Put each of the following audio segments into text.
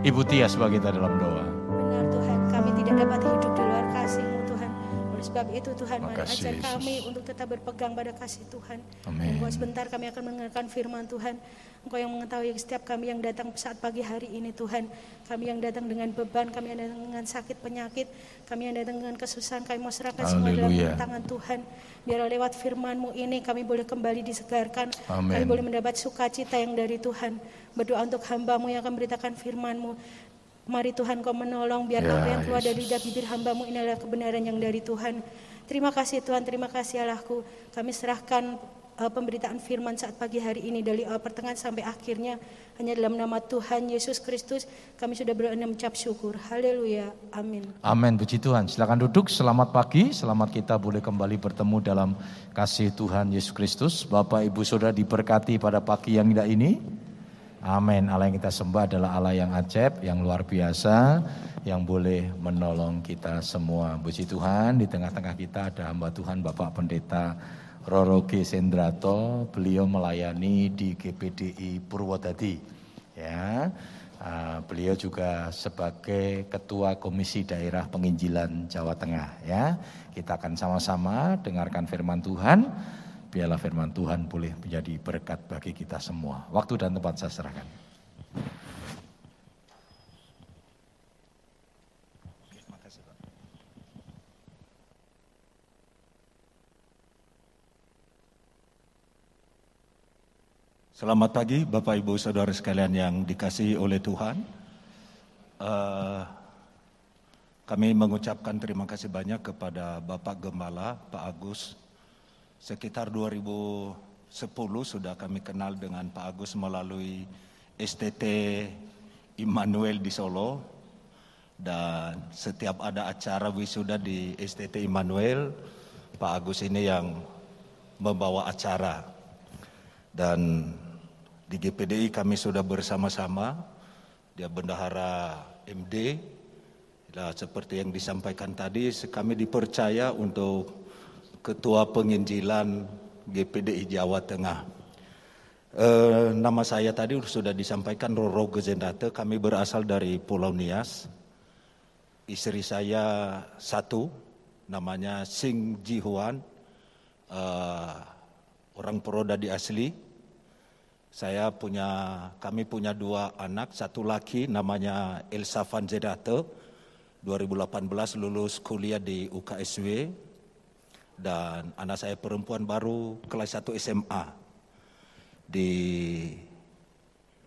Ibu Tia sebagai kita dalam doa. Benar Tuhan, kami tidak dapat hidup di sebab itu Tuhan, mari Makasih, ajar Yesus. kami untuk tetap berpegang pada kasih Tuhan. Amin. Buat sebentar kami akan mendengarkan firman Tuhan. Engkau yang mengetahui setiap kami yang datang saat pagi hari ini Tuhan. Kami yang datang dengan beban, kami yang datang dengan sakit penyakit, kami yang datang dengan kesusahan, kami mau serahkan semua dalam tangan Tuhan. Biar lewat firman-Mu ini kami boleh kembali disegarkan. Amin. Kami boleh mendapat sukacita yang dari Tuhan. Berdoa untuk hamba-Mu yang akan beritakan firman-Mu. Mari Tuhan kau menolong biar Ya, apa yang keluar dari Yesus. lidah bibir hambamu ini adalah kebenaran yang dari Tuhan. Terima kasih Tuhan, terima kasih Allahku. Kami serahkan uh, pemberitaan firman saat pagi hari ini dari awal pertengahan sampai akhirnya. Hanya dalam nama Tuhan Yesus Kristus kami sudah berdoa dan mengucap syukur. Haleluya. Amin. Amin, puji Tuhan. Silakan duduk, selamat pagi. Selamat kita boleh kembali bertemu dalam kasih Tuhan Yesus Kristus. Bapak, Ibu, Saudara diberkati pada pagi yang indah ini. Amin. Allah yang kita sembah adalah Allah yang ajaib, yang luar biasa, yang boleh menolong kita semua. Puji Tuhan, di tengah-tengah kita ada hamba Tuhan Bapak Pendeta Roro G. Sendrato. Beliau melayani di GPDI Purwodadi. Ya, Ah, beliau juga sebagai Ketua Komisi Daerah Penginjilan Jawa Tengah. Ya, kita akan sama-sama dengarkan Firman Tuhan. Biarlah Firman Tuhan boleh menjadi berkat bagi kita semua. Waktu dan tempat saya serahkan. Selamat pagi Bapak Ibu Saudara sekalian yang dikasihi oleh Tuhan. Eh, kami mengucapkan terima kasih banyak kepada Bapak Gembala, Pak Agus. Sekitar 2010 sudah kami kenal dengan Pak Agus melalui STT Immanuel di Solo. Dan setiap ada acara wisuda di STT Immanuel, Pak Agus ini yang membawa acara. Dan di GPDI kami sudah bersama-sama, dia bendahara MD, Nah, seperti yang disampaikan tadi, kami dipercaya untuk Ketua Penginjilan GPDI Jawa Tengah. Eh, nama saya tadi sudah disampaikan Roro Gezendate, kami berasal dari Pulau Nias. Istri saya satu, namanya Sing Ji Huan, eh, orang Purwodadi asli. Saya punya, kami punya dua anak, satu laki namanya Elsa Van Zedate, 2018 lulus kuliah di UKSW, dan anak saya perempuan baru kelas 1 SMA di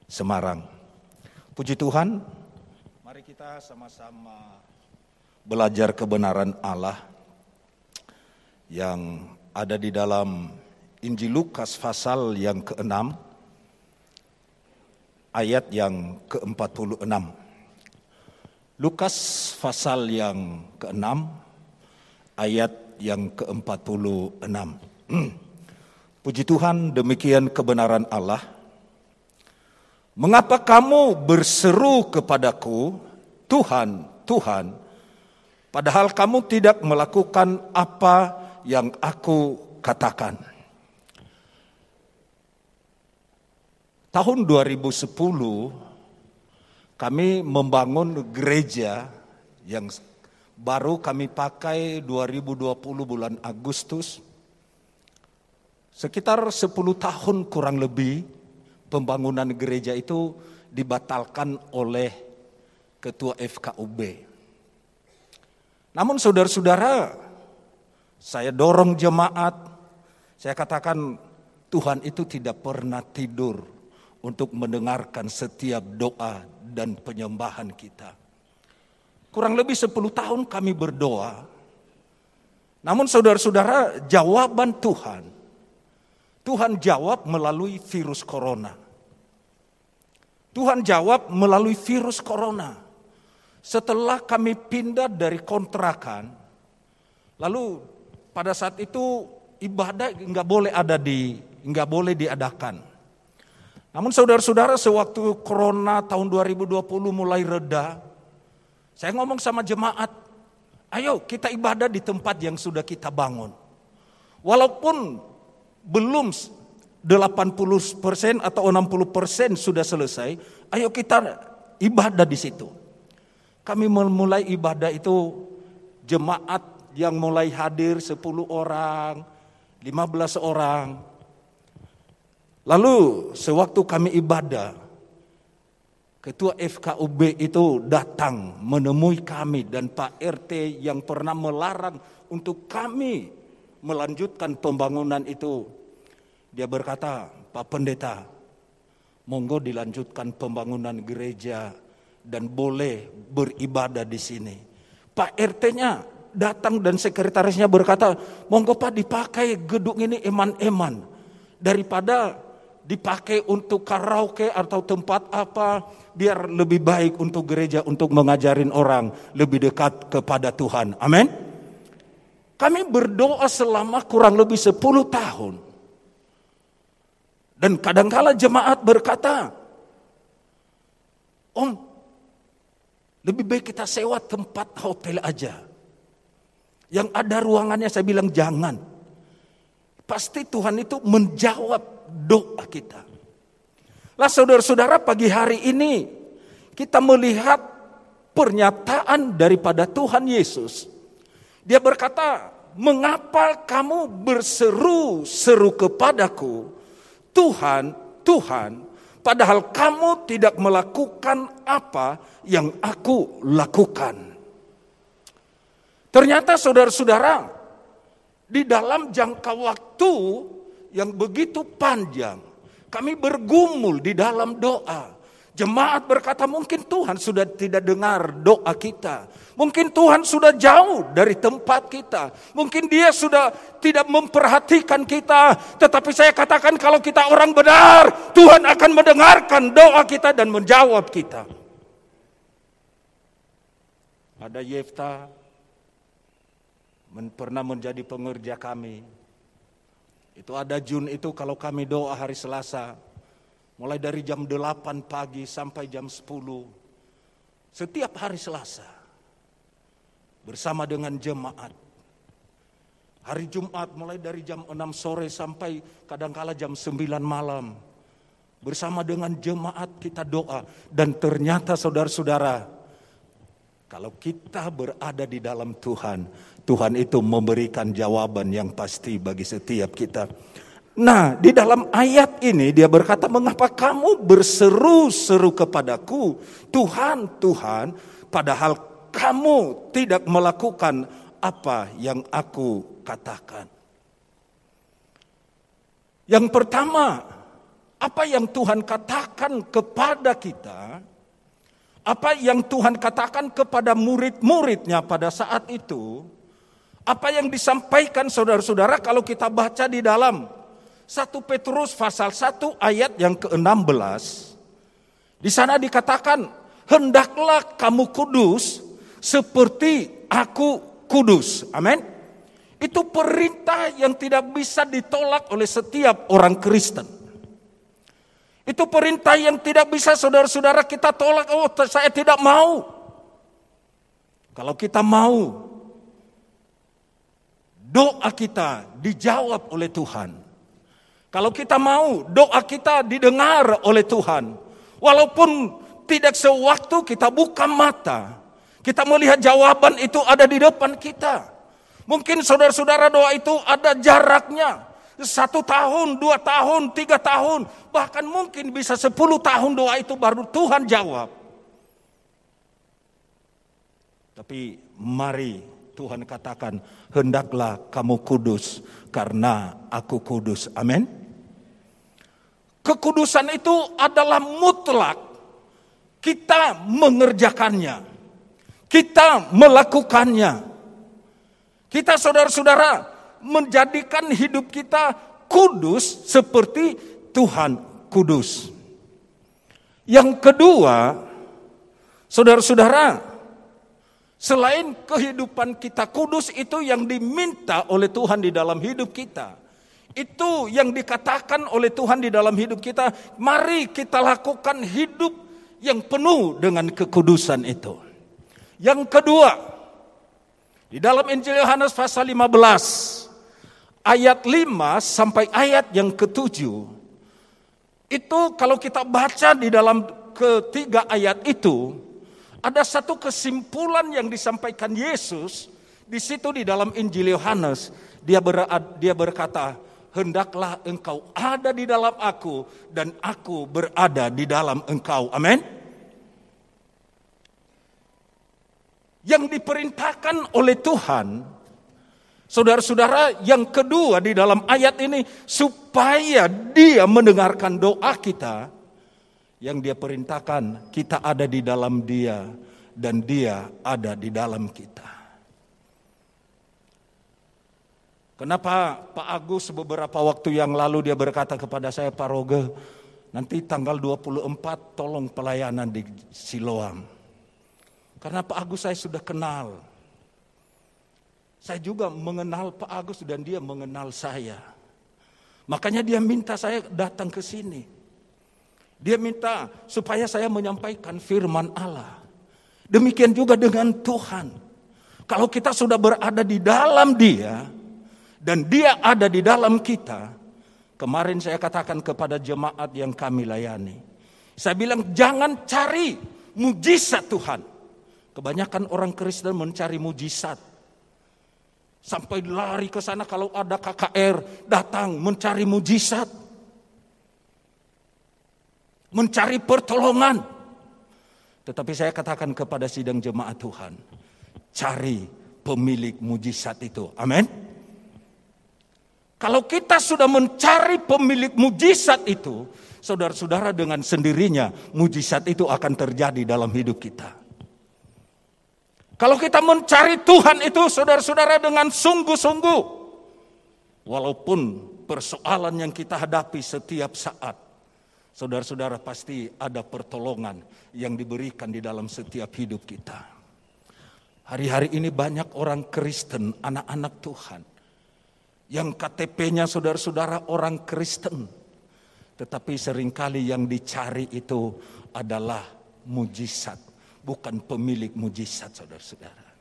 Semarang. Puji Tuhan, mari kita sama-sama belajar kebenaran Allah yang ada di dalam Injil Lukas pasal yang ke-6 ayat yang ke-46. Lukas pasal yang ke-6 ayat yang ke-46. Puji Tuhan, demikian kebenaran Allah. Mengapa kamu berseru kepadaku, Tuhan, Tuhan, padahal kamu tidak melakukan apa yang aku katakan? Tahun 2010 kami membangun gereja yang baru kami pakai 2020 bulan Agustus. Sekitar 10 tahun kurang lebih pembangunan gereja itu dibatalkan oleh ketua FKUB. Namun saudara-saudara, saya dorong jemaat, saya katakan Tuhan itu tidak pernah tidur untuk mendengarkan setiap doa dan penyembahan kita. Kurang lebih 10 tahun kami berdoa. Namun saudara-saudara, jawaban Tuhan Tuhan jawab melalui virus corona. Tuhan jawab melalui virus corona. Setelah kami pindah dari kontrakan, lalu pada saat itu ibadah nggak boleh ada di nggak boleh diadakan. Namun saudara-saudara sewaktu corona tahun 2020 mulai reda, saya ngomong sama jemaat, ayo kita ibadah di tempat yang sudah kita bangun. Walaupun belum 80% atau 60% sudah selesai, ayo kita ibadah di situ. Kami memulai ibadah itu jemaat yang mulai hadir 10 orang, 15 orang. Lalu sewaktu kami ibadah, Ketua FKUB itu datang menemui kami dan Pak RT yang pernah melarang untuk kami melanjutkan pembangunan itu. Dia berkata, Pak Pendeta, monggo dilanjutkan pembangunan gereja dan boleh beribadah di sini. Pak RT-nya datang dan sekretarisnya berkata, monggo Pak dipakai gedung ini eman-eman daripada dipakai untuk karaoke atau tempat apa biar lebih baik untuk gereja untuk mengajarin orang lebih dekat kepada Tuhan. Amin. Kami berdoa selama kurang lebih 10 tahun. Dan kadangkala jemaat berkata, Om, lebih baik kita sewa tempat hotel aja. Yang ada ruangannya saya bilang jangan. Pasti Tuhan itu menjawab doa kita. Lah saudara-saudara pagi hari ini kita melihat pernyataan daripada Tuhan Yesus. Dia berkata, mengapa kamu berseru-seru kepadaku, Tuhan, Tuhan, padahal kamu tidak melakukan apa yang aku lakukan. Ternyata saudara-saudara, di dalam jangka waktu yang begitu panjang. Kami bergumul di dalam doa. Jemaat berkata mungkin Tuhan sudah tidak dengar doa kita. Mungkin Tuhan sudah jauh dari tempat kita. Mungkin dia sudah tidak memperhatikan kita. Tetapi saya katakan kalau kita orang benar, Tuhan akan mendengarkan doa kita dan menjawab kita. Ada Yefta pernah menjadi pengerja kami itu ada Jun itu kalau kami doa hari Selasa. Mulai dari jam 8 pagi sampai jam 10. Setiap hari Selasa. Bersama dengan jemaat. Hari Jumat mulai dari jam 6 sore sampai kadangkala jam 9 malam. Bersama dengan jemaat kita doa. Dan ternyata saudara-saudara. Kalau kita berada di dalam Tuhan, Tuhan itu memberikan jawaban yang pasti bagi setiap kita. Nah, di dalam ayat ini dia berkata, "Mengapa kamu berseru-seru kepadaku, Tuhan, Tuhan, padahal kamu tidak melakukan apa yang aku katakan?" Yang pertama, apa yang Tuhan katakan kepada kita, apa yang Tuhan katakan kepada murid-muridnya pada saat itu, apa yang disampaikan saudara-saudara kalau kita baca di dalam 1 Petrus pasal 1 ayat yang ke-16. Di sana dikatakan, hendaklah kamu kudus seperti aku kudus. Amin. Itu perintah yang tidak bisa ditolak oleh setiap orang Kristen. Itu perintah yang tidak bisa saudara-saudara kita tolak. Oh, saya tidak mau. Kalau kita mau, doa kita dijawab oleh Tuhan. Kalau kita mau, doa kita didengar oleh Tuhan. Walaupun tidak sewaktu kita buka mata, kita melihat jawaban itu ada di depan kita. Mungkin saudara-saudara doa itu ada jaraknya. Satu tahun, dua tahun, tiga tahun. Bahkan mungkin bisa sepuluh tahun doa itu baru Tuhan jawab. Tapi mari Tuhan katakan, hendaklah kamu kudus karena aku kudus. Amin. Kekudusan itu adalah mutlak. Kita mengerjakannya. Kita melakukannya. Kita saudara-saudara menjadikan hidup kita kudus seperti Tuhan kudus. Yang kedua, saudara-saudara, Selain kehidupan kita kudus itu yang diminta oleh Tuhan di dalam hidup kita. Itu yang dikatakan oleh Tuhan di dalam hidup kita. Mari kita lakukan hidup yang penuh dengan kekudusan itu. Yang kedua, di dalam Injil Yohanes pasal 15 ayat 5 sampai ayat yang ketujuh. Itu kalau kita baca di dalam ketiga ayat itu ada satu kesimpulan yang disampaikan Yesus di situ di dalam Injil Yohanes. Dia, ber, dia berkata, hendaklah engkau ada di dalam aku dan aku berada di dalam engkau. Amin. Yang diperintahkan oleh Tuhan Saudara-saudara, yang kedua di dalam ayat ini supaya dia mendengarkan doa kita yang dia perintahkan kita ada di dalam dia dan dia ada di dalam kita. Kenapa Pak Agus beberapa waktu yang lalu dia berkata kepada saya Pak Roge, nanti tanggal 24 tolong pelayanan di Siloam. Karena Pak Agus saya sudah kenal. Saya juga mengenal Pak Agus dan dia mengenal saya. Makanya dia minta saya datang ke sini. Dia minta supaya saya menyampaikan firman Allah. Demikian juga dengan Tuhan. Kalau kita sudah berada di dalam Dia dan Dia ada di dalam kita, kemarin saya katakan kepada jemaat yang kami layani, saya bilang jangan cari mujizat Tuhan. Kebanyakan orang Kristen mencari mujizat. Sampai lari ke sana kalau ada KKR datang mencari mujizat. Mencari pertolongan. Tetapi saya katakan kepada sidang jemaat Tuhan. Cari pemilik mujizat itu. Amin. Kalau kita sudah mencari pemilik mujizat itu, saudara-saudara dengan sendirinya mujizat itu akan terjadi dalam hidup kita. Kalau kita mencari Tuhan itu saudara-saudara dengan sungguh-sungguh. Walaupun persoalan yang kita hadapi setiap saat. Saudara-saudara pasti ada pertolongan yang diberikan di dalam setiap hidup kita. Hari-hari ini banyak orang Kristen, anak-anak Tuhan. Yang KTP-nya saudara-saudara orang Kristen. Tetapi sering kali yang dicari itu adalah mujizat bukan pemilik mujizat saudara-saudara.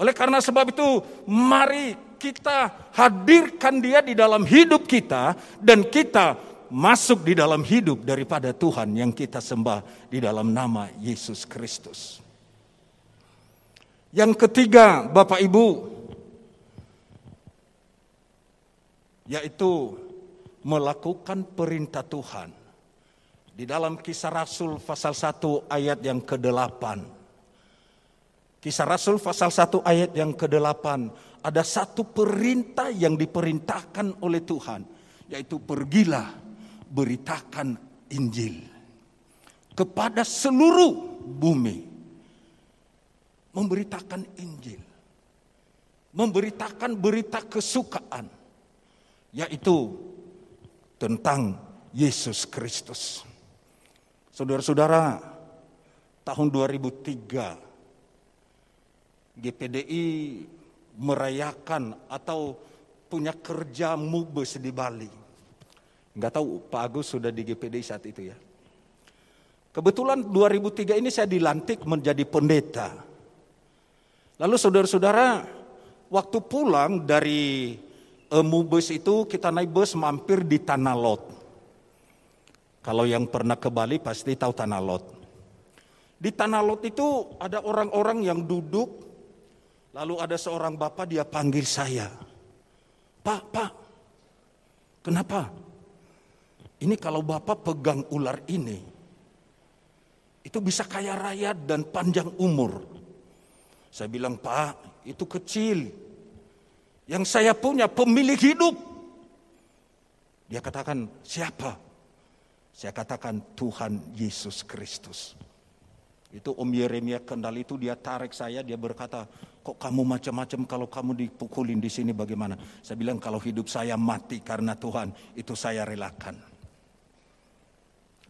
Oleh karena sebab itu, mari kita hadirkan dia di dalam hidup kita dan kita masuk di dalam hidup daripada Tuhan yang kita sembah di dalam nama Yesus Kristus. Yang ketiga, Bapak Ibu, yaitu melakukan perintah Tuhan di dalam kisah Rasul pasal 1 ayat yang ke-8. Kisah Rasul pasal 1 ayat yang ke-8. Ada satu perintah yang diperintahkan oleh Tuhan. Yaitu pergilah beritakan Injil. Kepada seluruh bumi. Memberitakan Injil. Memberitakan berita kesukaan. Yaitu tentang Yesus Kristus. Saudara-saudara, tahun 2003 GPDI merayakan atau punya kerja mubes di Bali. Enggak tahu Pak Agus sudah di GPDI saat itu ya. Kebetulan 2003 ini saya dilantik menjadi pendeta. Lalu saudara-saudara, waktu pulang dari uh, mubes itu kita naik bus mampir di Tanah Lot. Kalau yang pernah ke Bali pasti tahu Tanah Lot. Di Tanah Lot itu ada orang-orang yang duduk, lalu ada seorang bapak dia panggil saya. Pak, pak, kenapa? Ini kalau bapak pegang ular ini, itu bisa kaya raya dan panjang umur. Saya bilang, Pak, itu kecil. Yang saya punya pemilik hidup. Dia katakan, siapa? Saya katakan Tuhan Yesus Kristus. Itu Om Yeremia kendal itu dia tarik saya, dia berkata, kok kamu macam-macam kalau kamu dipukulin di sini bagaimana? Saya bilang kalau hidup saya mati karena Tuhan, itu saya relakan.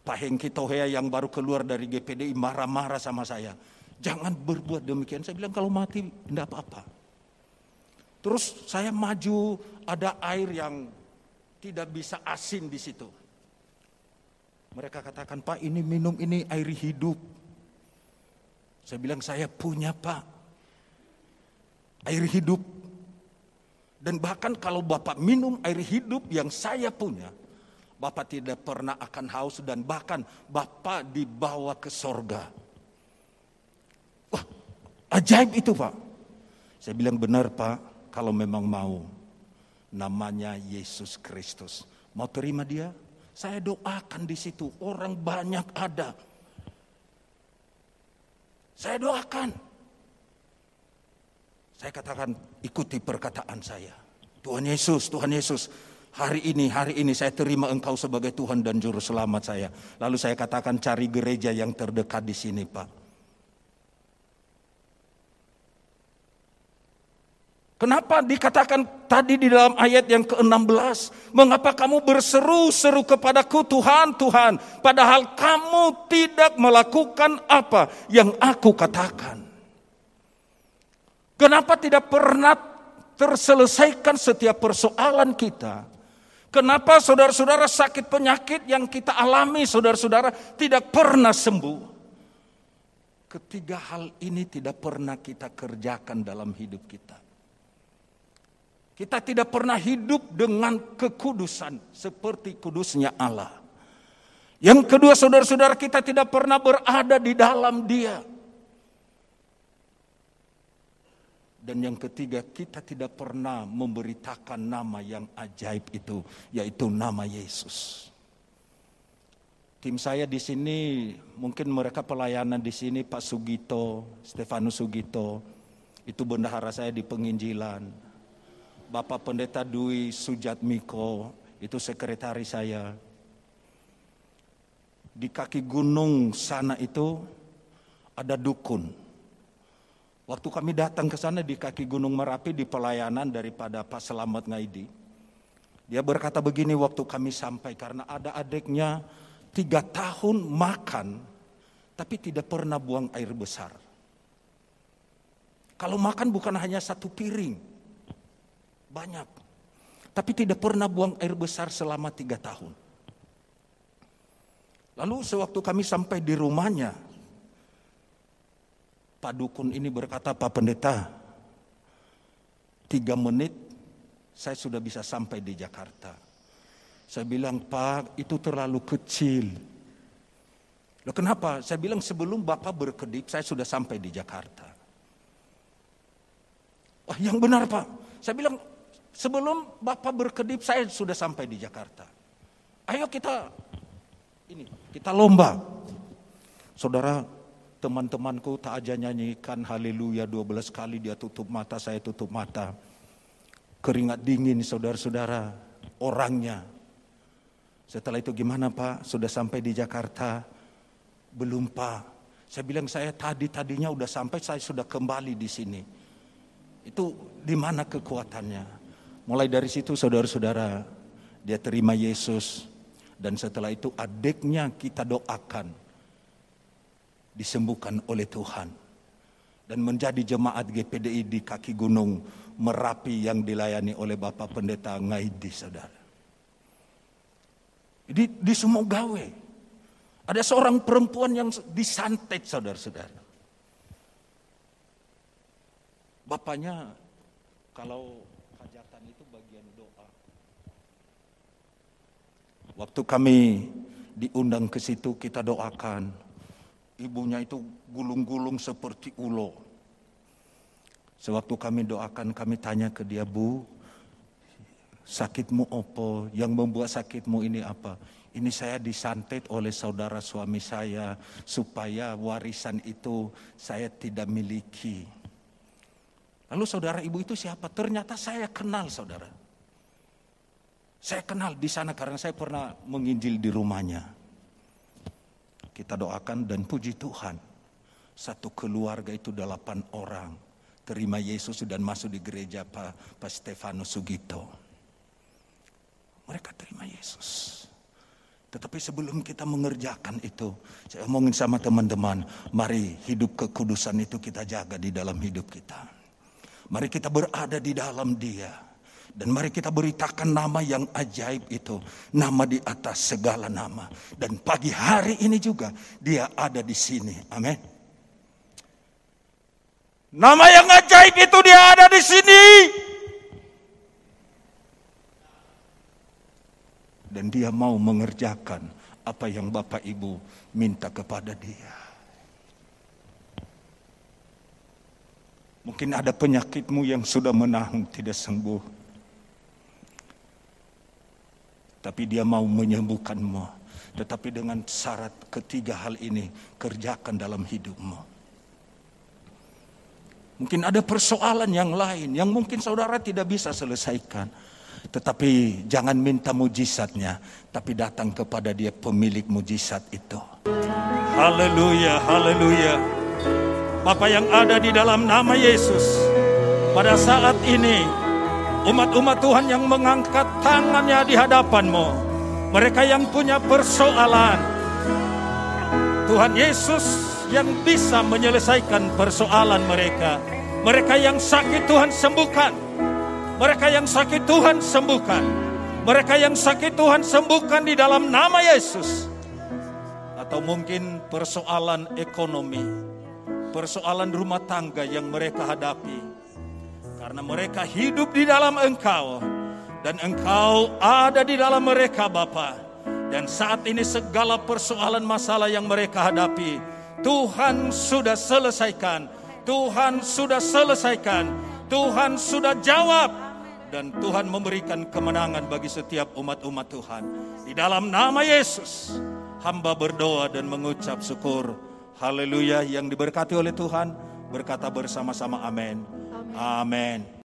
Pak Hengki Tohea yang baru keluar dari GPDI marah-marah sama saya. Jangan berbuat demikian. Saya bilang kalau mati tidak apa-apa. Terus saya maju, ada air yang tidak bisa asin di situ. Mereka katakan, Pak ini minum ini air hidup. Saya bilang, saya punya Pak. Air hidup. Dan bahkan kalau Bapak minum air hidup yang saya punya, Bapak tidak pernah akan haus dan bahkan Bapak dibawa ke sorga. Wah, ajaib itu Pak. Saya bilang benar Pak, kalau memang mau. Namanya Yesus Kristus. Mau terima dia? Saya doakan di situ. Orang banyak ada. Saya doakan. Saya katakan ikuti perkataan saya. Tuhan Yesus, Tuhan Yesus, hari ini, hari ini saya terima engkau sebagai Tuhan dan Juru Selamat saya. Lalu saya katakan cari gereja yang terdekat di sini Pak. Kenapa dikatakan tadi di dalam ayat yang ke-16? Mengapa kamu berseru-seru kepadaku Tuhan, Tuhan. Padahal kamu tidak melakukan apa yang aku katakan. Kenapa tidak pernah terselesaikan setiap persoalan kita? Kenapa saudara-saudara sakit penyakit yang kita alami saudara-saudara tidak pernah sembuh? Ketiga hal ini tidak pernah kita kerjakan dalam hidup kita. Kita tidak pernah hidup dengan kekudusan seperti kudusnya Allah. Yang kedua saudara-saudara kita tidak pernah berada di dalam dia. Dan yang ketiga kita tidak pernah memberitakan nama yang ajaib itu yaitu nama Yesus. Tim saya di sini mungkin mereka pelayanan di sini Pak Sugito, Stefanus Sugito, itu bendahara saya di penginjilan. Bapak Pendeta Dwi Sujatmiko, itu sekretaris saya. Di kaki gunung sana itu ada dukun. Waktu kami datang ke sana di kaki gunung Merapi di pelayanan daripada Pak Selamat Ngaidi. Dia berkata begini waktu kami sampai karena ada adiknya tiga tahun makan tapi tidak pernah buang air besar. Kalau makan bukan hanya satu piring, banyak. Tapi tidak pernah buang air besar selama tiga tahun. Lalu sewaktu kami sampai di rumahnya, Pak Dukun ini berkata, Pak Pendeta, tiga menit saya sudah bisa sampai di Jakarta. Saya bilang, Pak, itu terlalu kecil. Loh kenapa? Saya bilang sebelum Bapak berkedip, saya sudah sampai di Jakarta. Wah, yang benar Pak. Saya bilang, Sebelum Bapak berkedip saya sudah sampai di Jakarta. Ayo kita ini kita lomba. Saudara, teman-temanku tak aja nyanyikan haleluya 12 kali dia tutup mata, saya tutup mata. Keringat dingin saudara-saudara, orangnya. Setelah itu gimana Pak? Sudah sampai di Jakarta? Belum Pak. Saya bilang saya tadi-tadinya udah sampai, saya sudah kembali di sini. Itu di mana kekuatannya? Mulai dari situ saudara-saudara, dia terima Yesus. Dan setelah itu adiknya kita doakan. Disembuhkan oleh Tuhan. Dan menjadi jemaat GPDI di kaki gunung Merapi yang dilayani oleh Bapak Pendeta Ngaidi saudara. Di, di gawe. Ada seorang perempuan yang disantet saudara-saudara. Bapaknya kalau Waktu kami diundang ke situ kita doakan. Ibunya itu gulung-gulung seperti ulo. Sewaktu kami doakan kami tanya ke dia, Bu, sakitmu opo? Yang membuat sakitmu ini apa? Ini saya disantet oleh saudara suami saya supaya warisan itu saya tidak miliki. Lalu saudara ibu itu siapa? Ternyata saya kenal saudara. Saya kenal di sana karena saya pernah menginjil di rumahnya. Kita doakan dan puji Tuhan. Satu keluarga itu delapan orang. Terima Yesus dan masuk di gereja Pak, Pak Stefano Sugito. Mereka terima Yesus. Tetapi sebelum kita mengerjakan itu, saya omongin sama teman-teman, mari hidup kekudusan itu kita jaga di dalam hidup kita. Mari kita berada di dalam Dia. Dan mari kita beritakan nama yang ajaib itu. Nama di atas segala nama. Dan pagi hari ini juga dia ada di sini. Amin. Nama yang ajaib itu dia ada di sini. dan dia mau mengerjakan apa yang Bapak Ibu minta kepada dia. Mungkin ada penyakitmu yang sudah menahan tidak sembuh. Tapi dia mau menyembuhkanmu. Tetapi dengan syarat ketiga hal ini kerjakan dalam hidupmu. Mungkin ada persoalan yang lain yang mungkin saudara tidak bisa selesaikan. Tetapi jangan minta mujizatnya, tapi datang kepada dia pemilik mujizat itu. Haleluya, haleluya. Bapak yang ada di dalam nama Yesus, pada saat ini umat-umat Tuhan yang mengangkat tangannya di hadapanmu, mereka yang punya persoalan, Tuhan Yesus yang bisa menyelesaikan persoalan mereka. Mereka yang sakit Tuhan sembuhkan. Mereka yang sakit Tuhan sembuhkan. Mereka yang sakit Tuhan sembuhkan di dalam nama Yesus. Atau mungkin persoalan ekonomi, persoalan rumah tangga yang mereka hadapi. Karena mereka hidup di dalam Engkau dan Engkau ada di dalam mereka Bapa. Dan saat ini segala persoalan masalah yang mereka hadapi, Tuhan sudah selesaikan. Tuhan sudah selesaikan. Tuhan sudah jawab dan Tuhan memberikan kemenangan bagi setiap umat-umat Tuhan. Di dalam nama Yesus, hamba berdoa dan mengucap syukur. Haleluya yang diberkati oleh Tuhan, berkata bersama-sama amin. Amin.